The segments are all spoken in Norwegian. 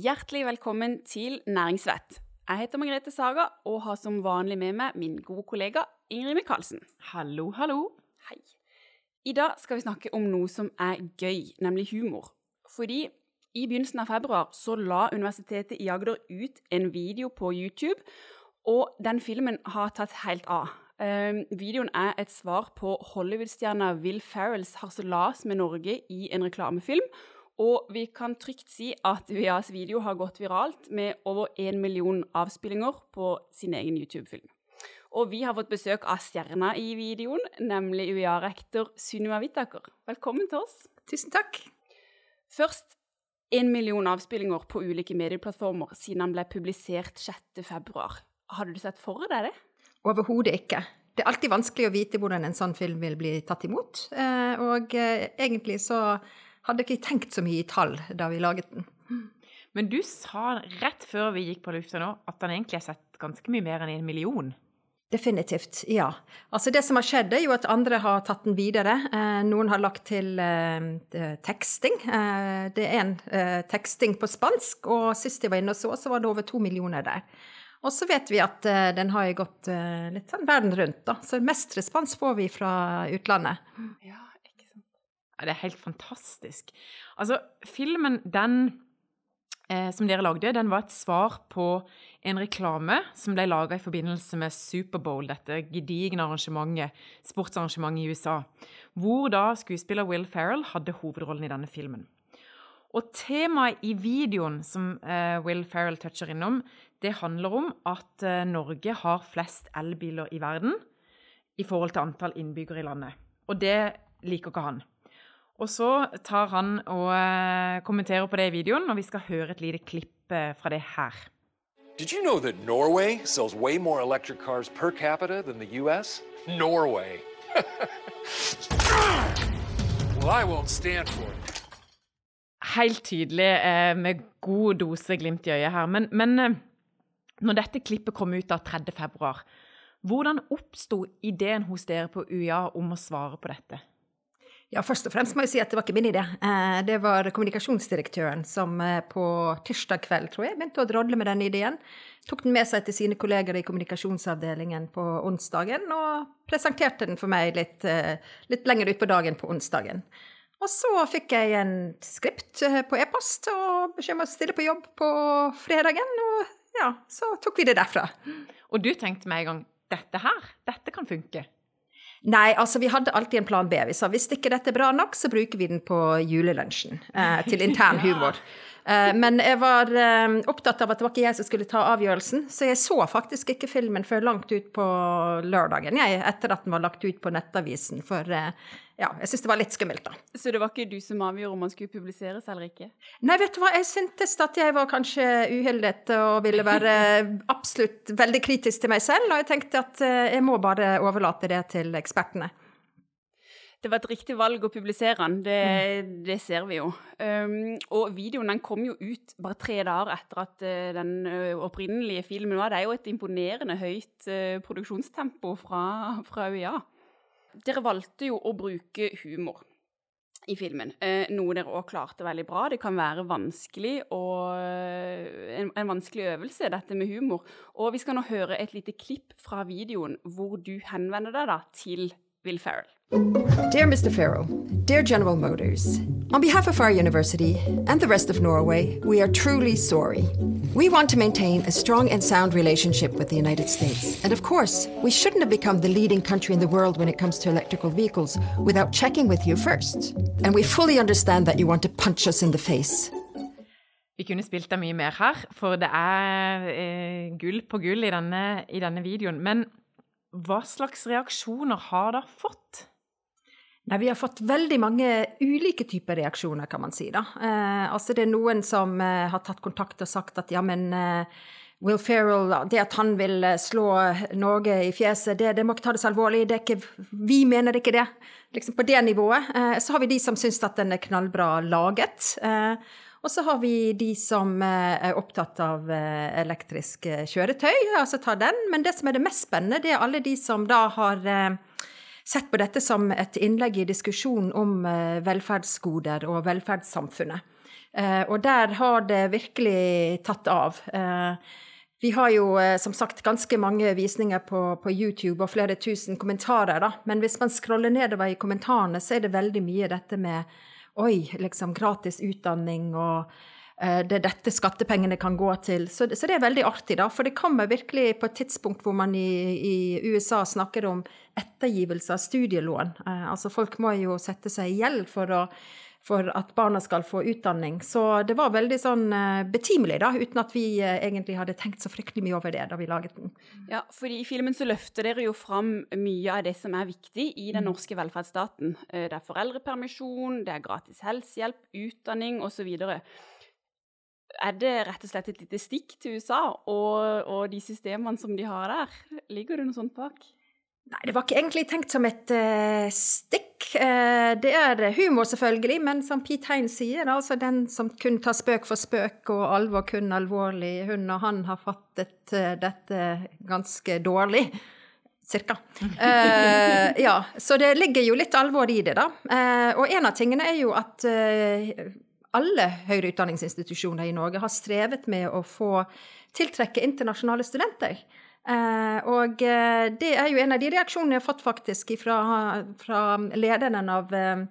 hjertelig velkommen til Næringsvett. Jeg heter Margrethe Saga og har som vanlig med meg min gode kollega Ingrid Michaelsen. Hallo, hallo. Hei. I dag skal vi snakke om noe som er gøy, nemlig humor. Fordi i begynnelsen av februar så la Universitetet i Agder ut en video på YouTube, og den filmen har tatt helt av. Um, videoen er et svar på Hollywood-stjerna Will Ferrells harselas med Norge i en reklamefilm, og vi kan trygt si at UiAs video har gått viralt med over én million avspillinger på sin egen YouTube-film. Og vi har fått besøk av stjerna i videoen, nemlig UiA-rektor Sunniva Whittaker. Velkommen til oss. Tusen takk. Først én million avspillinger på ulike medieplattformer siden han ble publisert 6.2. Hadde du sett for deg det? Overhodet ikke. Det er alltid vanskelig å vite hvordan en sånn film vil bli tatt imot. Eh, og eh, egentlig så hadde ikke tenkt så mye i tall da vi laget den. Men du sa rett før vi gikk på lufta nå, at den egentlig har sett ganske mye mer enn en million. Definitivt, ja. Altså Det som har skjedd, er jo at andre har tatt den videre. Eh, noen har lagt til eh, teksting. Eh, det er en eh, teksting på spansk, og sist jeg var inne og så, så var det over to millioner der. Og så vet vi at eh, den har gått eh, litt sånn verden rundt, da. Så mest respons får vi fra utlandet. Ja, det er helt fantastisk. Altså, filmen, den eh, som dere lagde, den var et svar på en reklame som ble laga i forbindelse med Superbowl, dette gedigne arrangementet, sportsarrangementet i USA, hvor da skuespiller Will Ferrell hadde hovedrollen i denne filmen. Og temaet i videoen som eh, Will Ferrell toucher innom, det handler om at eh, Norge har flest elbiler i verden i forhold til antall innbyggere i landet. Og det liker ikke han. Og så tar han og eh, kommenterer på det i videoen, og vi skal høre et lite klipp eh, fra det her. Did you know that Norway sells way more electric cars per capita than the US? Norway. well, I won't stand for it. Helt tydelig eh, med god dose glimt i øyet her. Men, men når dette klippet kom ut av 3. februar, hvordan oppsto ideen hos dere på UiA om å svare på dette? Ja, først og fremst må jeg si at det var ikke min idé. Eh, Det var kommunikasjonsdirektøren som eh, på tirsdag kveld, tror jeg, begynte å drodle med den ideen. Tok den med seg til sine kolleger i kommunikasjonsavdelingen på onsdagen, og presenterte den for meg litt, eh, litt lenger utpå dagen på onsdagen. Og så fikk jeg en skript på e-post og beskjed om å stille på jobb på fredagen, og ja, så tok vi det derfra. Og du tenkte med en gang dette her, dette kan funke. Nei, altså vi hadde alltid en plan B. Vi sa hvis ikke dette er bra nok, så bruker vi den på julelunsjen. Eh, til intern humor. Eh, men jeg var eh, opptatt av at det var ikke jeg som skulle ta avgjørelsen, så jeg så faktisk ikke filmen før langt ut på lørdagen, jeg, etter at den var lagt ut på Nettavisen. For eh, ja, jeg syns det var litt skummelt, da. Så det var ikke du som avgjorde om man skulle publiseres eller ikke? Nei, vet du hva, jeg syntes at jeg var kanskje uhildet og ville være absolutt veldig kritisk til meg selv, og jeg tenkte at eh, jeg må bare overlate det til ekspertene. Det var et riktig valg å publisere den, det, det ser vi jo. Um, og videoen den kom jo ut bare tre dager etter at uh, den uh, opprinnelige filmen var. Det er jo et imponerende høyt uh, produksjonstempo fra, fra UiA. Dere valgte jo å bruke humor i filmen, eh, noe dere òg klarte veldig bra. Det kan være vanskelig og en, en vanskelig øvelse, dette med humor. Og vi skal nå høre et lite klipp fra videoen hvor du henvender deg da til Will Ferrell. Dear Mr. Farrell, dear General Motors, on behalf of our university and the rest of Norway, we are truly sorry. We want to maintain a strong and sound relationship with the United States. And of course, we shouldn't have become the leading country in the world when it comes to electrical vehicles without checking with you first. And we fully understand that you want to punch us in the face. Vi kunne spilt av mye mer her, for det er eh, gull på gull i denne, i denne videoen. Men hva slags reaksjoner har dere fått? Nei, Vi har fått veldig mange ulike typer reaksjoner, kan man si. da. Eh, altså Det er noen som eh, har tatt kontakt og sagt at ja, men eh, Will Ferrell, det at han vil eh, slå Norge i fjeset, det, det må ikke ta det så alvorlig. Det ikke, vi mener ikke det. Liksom På det nivået. Eh, så har vi de som syns at den er knallbra laget. Eh, og så har vi de som er opptatt av elektrisk kjøretøy, altså ta den. Men det som er det mest spennende, det er alle de som da har sett på dette som et innlegg i diskusjonen om eh, velferdsgoder og velferdssamfunnet. Eh, og der har det virkelig tatt av. Eh, vi har jo som sagt ganske mange visninger på, på, YouTube og flere tusen kommentarer, da. Men hvis man scroller nedover i kommentarene, så er det veldig mye dette med oi, liksom gratis utdanning og det er dette skattepengene kan gå til. Så, så, det er veldig artig, da. For det kommer virkelig på et tidspunkt hvor man i, i USA snakker om ettergivelse av studielån. Eh, altså folk må jo sette seg i gjeld for, for, at barna skal få utdanning. Så det var veldig sånn eh, betimelig, da, uten at vi eh, egentlig hadde tenkt så fryktelig mye over det da vi laget den. Ja, for i filmen så løfter dere jo fram mye av det som er viktig i den norske velferdsstaten. Eh, det er foreldrepermisjon, det er gratis helsehjelp, utdanning osv er det rett og slett et lite stikk til USA og, og de systemene som de har der? Ligger det noe sånt bak? Nei, det var ikke egentlig tenkt som et uh, stikk. Uh, det er humor, selvfølgelig, men som Pete Hein sier, altså den som kun tar spøk for spøk og alvor kun alvorlig, hun og han har fattet uh, dette ganske dårlig. Cirka. ja, så det ligger jo litt alvor i det, da. og en av tingene er jo at alle høyere utdanningsinstitusjoner i Norge har strevet med å få tiltrekke internasjonale studenter. Eh, og eh, det er jo en av de reaksjonene jeg har fått faktisk fra, fra lederen av eh,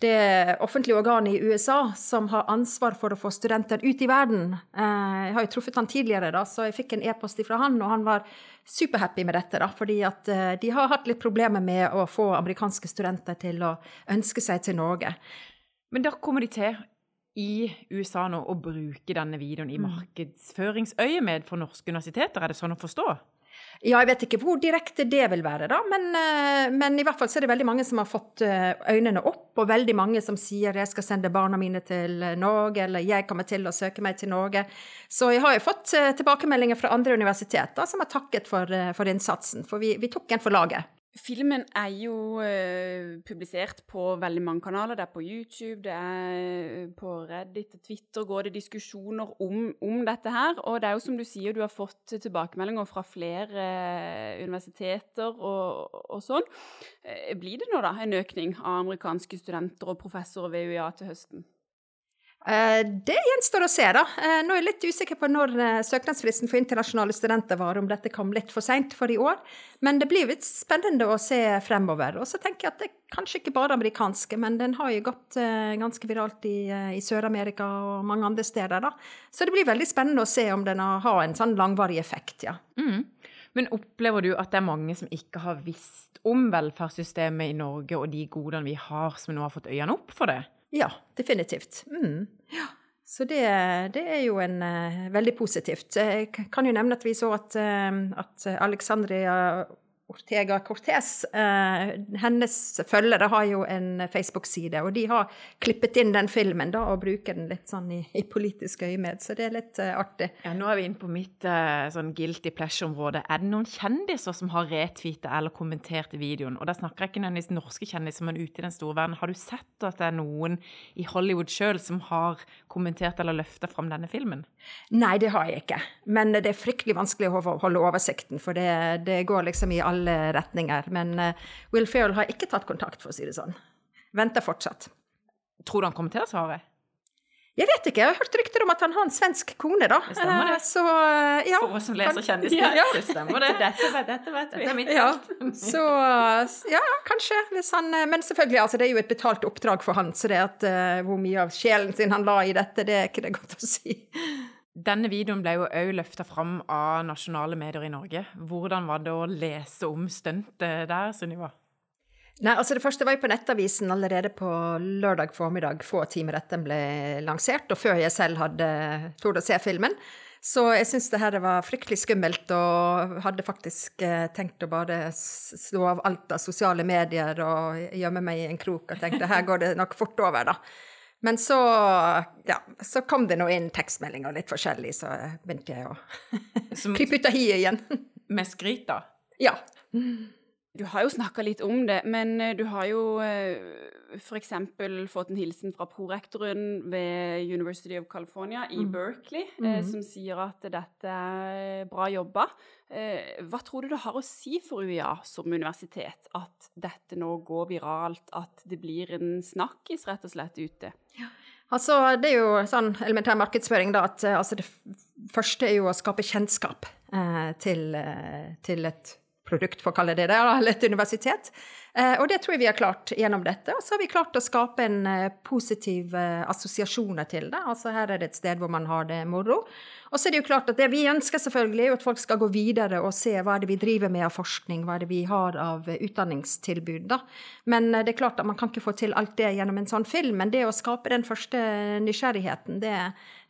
det offentlige organet i USA som har ansvar for å få studenter ut i verden. Jeg har jo truffet han tidligere, da, så jeg fikk en e-post fra han, og han var superhappy med dette. Da, fordi at de har hatt litt problemer med å få amerikanske studenter til å ønske seg til Norge. Men da kommer de til i USA nå å bruke denne videoen i mm. markedsføringsøyemed for norske universiteter? Er det sånn å forstå? Ja, jeg vet ikke hvor direkte det vil være, da, men, eh, men, i hvert fall så er det veldig mange som har fått eh, øynene opp, og veldig mange som sier 'jeg skal sende barna mine til Norge', eller 'jeg kommer til å søke meg til Norge'. Så jeg har jo fått eh, tilbakemeldinger fra andre universiteter som har takket for, for innsatsen, for vi, vi tok en for laget. Filmen er jo uh, publisert på veldig mange kanaler. Det er på YouTube, det er eh, på Reddit og Twitter går det diskusjoner om, om, dette her. Og det er jo som du sier, du har fått tilbakemeldinger fra flere uh, universiteter og, og sånn. Uh, blir det nå da en økning av amerikanske studenter og professorer ved UiA til høsten? Eh, det gjenstår å se, da. Eh, nå er jeg litt usikker på når eh, søknadsfristen for internasjonale studenter var, om dette kom litt for seint for i år. Men det blir litt spennende å se fremover. Og så tenker jeg at det er kanskje ikke bare amerikanske, men den har jo gått ganske viralt i, i Sør-Amerika og mange andre steder, da. Så det blir veldig spennende å se om den har en sånn langvarig effekt, ja. Mm. Men opplever du at det er mange som ikke har visst om velferdssystemet i Norge og de godene vi har, som nå har fått øynene opp for det? Ja, definitivt. Mm. Ja. Så det, det, er jo en, uh, veldig positivt. Jeg kan jo nevne at vi så at, uh, at Alexandria Ortega Cortez, eh, hennes følgere har jo en Facebook-side, og de har klippet inn den filmen da, og bruker den litt sånn i, i politisk øyemed, så det er litt eh, artig. Ja, Nå er vi inne på mitt eh, sånn guilty pleasure-område. Er det noen kjendiser som har retweeta eller kommentert videoen? Og da snakker jeg ikke nødvendigvis norske kjendiser, men ute i den store verden. Har du sett at det er noen i Hollywood sjøl som har kommentert eller løfta fram denne filmen? Nei, det har jeg ikke. Men det er fryktelig vanskelig å holde oversikten, for det, det går liksom i alle alle retninger. Men uh, Will Ferrell har ikke tatt kontakt, for å si det sånn. Venter fortsatt. Tror du han kommer til å svare? Jeg vet ikke. Jeg har hørt rykter om at han har en svensk kone, da. Det stemmer det. Eh, så, ja. For oss som leser kjendisnytt, ja. det stemmer det. Dette, dette vet vi. Dette er mitt ja. Så ja, kanskje. Han Men selvfølgelig, altså, det er jo et betalt oppdrag for han, så det at uh, hvor mye av sjelen sin han la i dette, det er ikke det godt å si. Denne videoen ble jo òg løfta fram av nasjonale medier i Norge. Hvordan var det å lese om stuntet der, Sunniva? Nei, altså Det første var jo på Nettavisen allerede på lørdag formiddag, få timer etter den ble lansert, og før jeg selv hadde tort å se filmen. Så jeg syns det her var fryktelig skummelt, og hadde faktisk eh, tenkt å bare slå av alt av sosiale medier og gjemme meg i en krok og tenkte her går det nok fort over, da. Men så, ja, så kom det nå inn tekstmeldinger litt forskjellig, så begynte jeg å krype ut av hiet igjen. Med skryt, da? Ja. Du har jo snakka litt om det, men eh, du har jo f.eks. fått en hilsen fra prorektoren ved University of California i Mm. Berkeley, Mhm. som sier at dette er bra jobba. Hva tror du det har å si for UiA som universitet at dette nå går viralt, at det blir en snakkis rett og slett ute? Altså, det er jo sånn elementær markedsføring, da, at eh, altså, det første er jo å skape kjennskap eh, til, eh, til et produkt, for å kalle det det, eller et universitet. Eh, og det tror jeg vi har klart gjennom dette. Og så har vi klart å skape en eh, positiv eh, assosiasjoner til det. Altså her er det et sted hvor man har det moro. Og så er det jo klart at det vi ønsker selvfølgelig, er at folk skal gå videre og se hva er det vi driver med av forskning, hva er det vi har av utdanningstilbud, da. Men det er klart at man kan ikke få til alt det gjennom en sånn film, men det å skape den første nysgjerrigheten, det,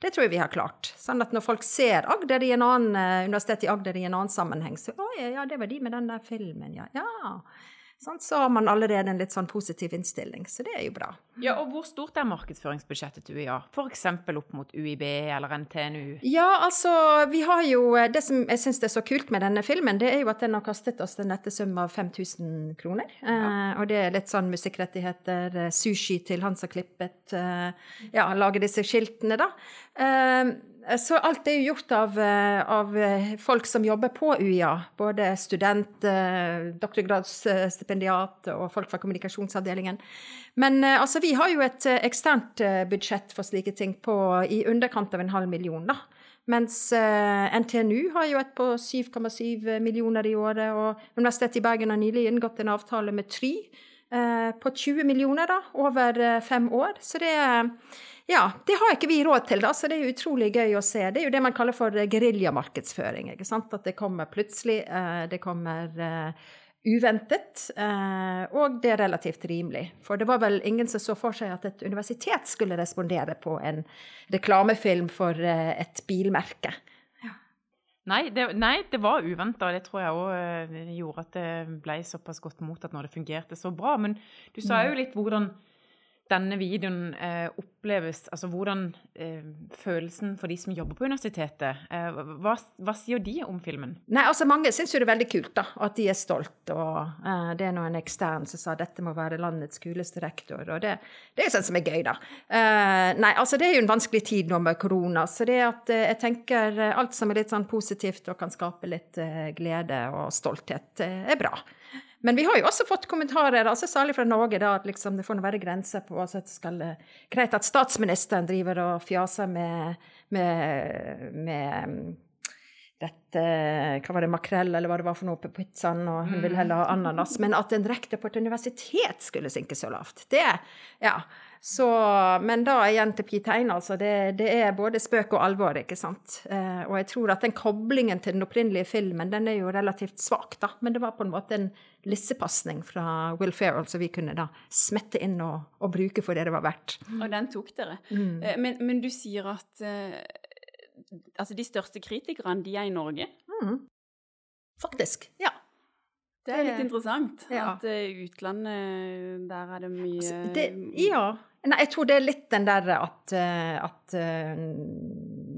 det tror jeg vi har klart. Sånn at når folk ser Agder i en annen, eh, Universitetet i Agder i en annen sammenheng, så å ja, det var de med den der filmen, ja. ja. Så har man allerede en litt sånn positiv innstilling, så det er jo bra. Ja, og hvor stort er markedsføringsbudsjettet til UiA? F.eks. opp mot UiB eller NTNU? Ja, altså, vi har jo Det som jeg syns er så kult med denne filmen, det er jo at den har kastet oss den nette sum av 5000 kroner. Eh, og det er litt sånn musikkrettigheter, eh, sushi til han som klippet eh, Ja, lager disse skiltene, da. Eh, så alt er jo gjort av, eh, av eh, folk som jobber på UiA. Både student, eh, doktorgradsstipendiat og folk fra kommunikasjonsavdelingen. Men altså, vi har jo et eksternt budsjett for slike ting på i underkant av en halv million, da. Mens NTNU har jo et på 7,7 millioner i året, og Universitetet i Bergen har nylig inngått en avtale med Try på 20 millioner da, over fem år. Så det er ja, det har ikke vi råd til, da, så det er jo utrolig gøy å se. Det er jo det man kaller for geriljamarkedsføring. At det kommer plutselig, eh, det kommer eh, uventet, eh, og det er relativt rimelig. For det var vel ingen som så for seg at et universitet skulle respondere på en reklamefilm for et bilmerke. Nei, det, nei, det var uventa, og det tror jeg òg gjorde at det ble såpass godt mottatt når det fungerte så bra. Men du sa jo litt hvordan denne videoen eh, oppleves, altså hvordan eh, følelsen for de som jobber på universitetet eh, hva, hva sier de om filmen? Nei, altså Mange syns jo det er veldig kult, da, at de er stolt. og eh, Det er nå en ekstern som sa dette må være landets kuleste rektor. og Det, det er jo sånn som er gøy, da. Eh, nei, altså Det er jo en vanskelig tid nå med korona, så det at eh, jeg tenker alt som er litt sånn positivt og kan skape litt glede og stolthet, er bra. Men vi har jo også fått kommentarer, altså særlig fra Norge, da, at liksom det får være grenser på altså at det skal Greit at statsministeren driver og fjaser med, med, med dette Hva var det, makrell, eller hva det var for noe på pizzaen, og hun vil heller ha ananas. Men at en rektor på et universitet skulle synke så lavt, det Ja. Så, men da igjen til Pete Hein, altså. Det, det, er både spøk og alvor, ikke sant. Eh, og jeg tror at den koblingen til den opprinnelige filmen, den er jo relativt svak, da. Men det var på en måte en lissepasning fra Will Ferrell som vi kunne da smette inn og, og bruke for det det var verdt. Og den tok dere. Mm. Eh, Men, men du sier at eh, altså de største kritikerne, de er i Norge? Mm. Faktisk. Ja. Det er litt interessant. ja. At uh, utlandet, der er det mye Altså, det, ja. Nei, jeg tror det er litt den derre at, eh, at eh,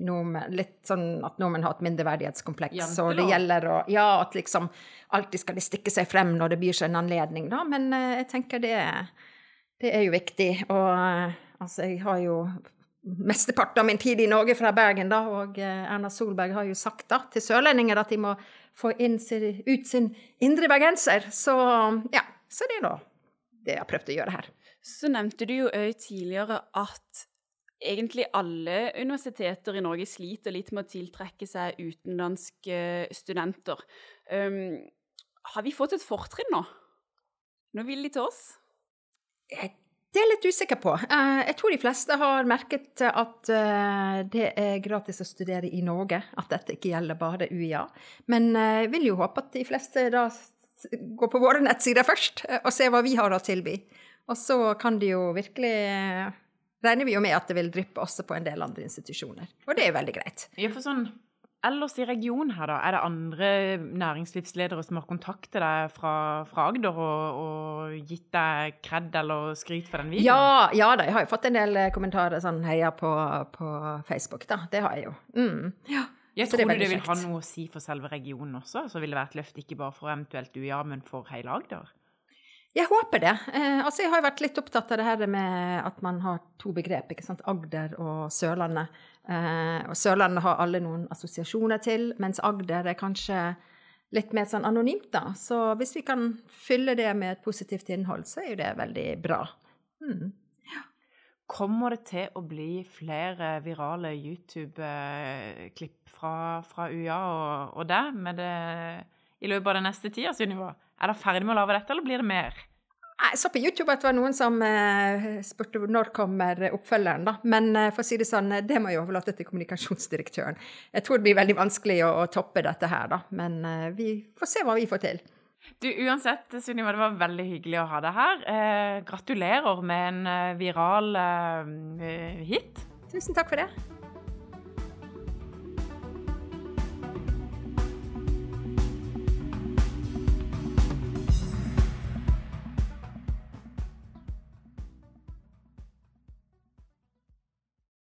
nordmenn Litt sånn at nordmenn har et mindreverdighetskompleks, og det gjelder å Ja, at liksom alltid skal de stikke seg frem når det byr seg en anledning, da. Men eh, jeg tenker det, det er jo viktig. Og eh, altså, jeg har jo mesteparten av min tid i Norge fra Bergen, da, og eh, Erna Solberg har jo sagt da til sørlendinger at de må få sin- ut sin indre bergenser. Så ja, så det er nå det jeg har prøvd å gjøre her. Så nevnte du jo òg tidligere at egentlig alle universiteter i Norge sliter litt med å tiltrekke seg utenlandske studenter. Um, har vi fått et fortrinn nå? Nå vil de til oss? Jeg- Det er jeg litt usikker på. Eh, Jeg tror de fleste har merket at eh, det er gratis å studere i Norge, at dette ikke gjelder bare UiA. Men eh, jeg vil jo håpe at de fleste da går på våre nettsider først og ser hva vi har å tilby. Og så kan de jo virkelig Regner vi jo med at det vil dryppe også på en del andre institusjoner. Og det er veldig greit. Ja, for sånn, ellers i regionen her, da, er det andre næringslivsledere som har kontaktet deg fra, fra Agder og, og gitt deg kred eller skryt for den videoen? Ja, ja da, jeg har jo fått en del eh, kommentarer sånn heia på, på Facebook, da. Det har jeg jo. Mm. Ja. Jeg tror det du det vil ha noe å si for selve regionen også? Så vil det være et løft ikke bare for eventuelt UiA, men for hele Agder? Jeg håper det. Eh, altså, jeg har jo vært litt opptatt av det her med at man har to begrep, ikke sant? Agder og Sørlandet. Eh, og Sørlandet har alle noen assosiasjoner til, mens Agder er kanskje litt mer sånn anonymt, da. Så hvis vi kan fylle det med et positivt innhold, så er jo det veldig bra. Mm. Kommer det til å bli flere virale YouTube-klipp fra, fra UiA og, og deg i løpet av den neste tida, Sunniva? Er dere ferdig med å lage dette, eller blir det mer? Jeg så på YouTube at det var noen som eh, spurte når kommer oppfølgeren, da. Men eh, for å si det sånn, det må jeg overlate til kommunikasjonsdirektøren. Jeg tror det blir veldig vanskelig å, å toppe dette her, da. Men eh, vi får se hva vi får til. Du, uansett, Sunniva, det var veldig hyggelig å ha deg her. Eh, gratulerer med en eh, viral eh, hit. Tusen takk for det.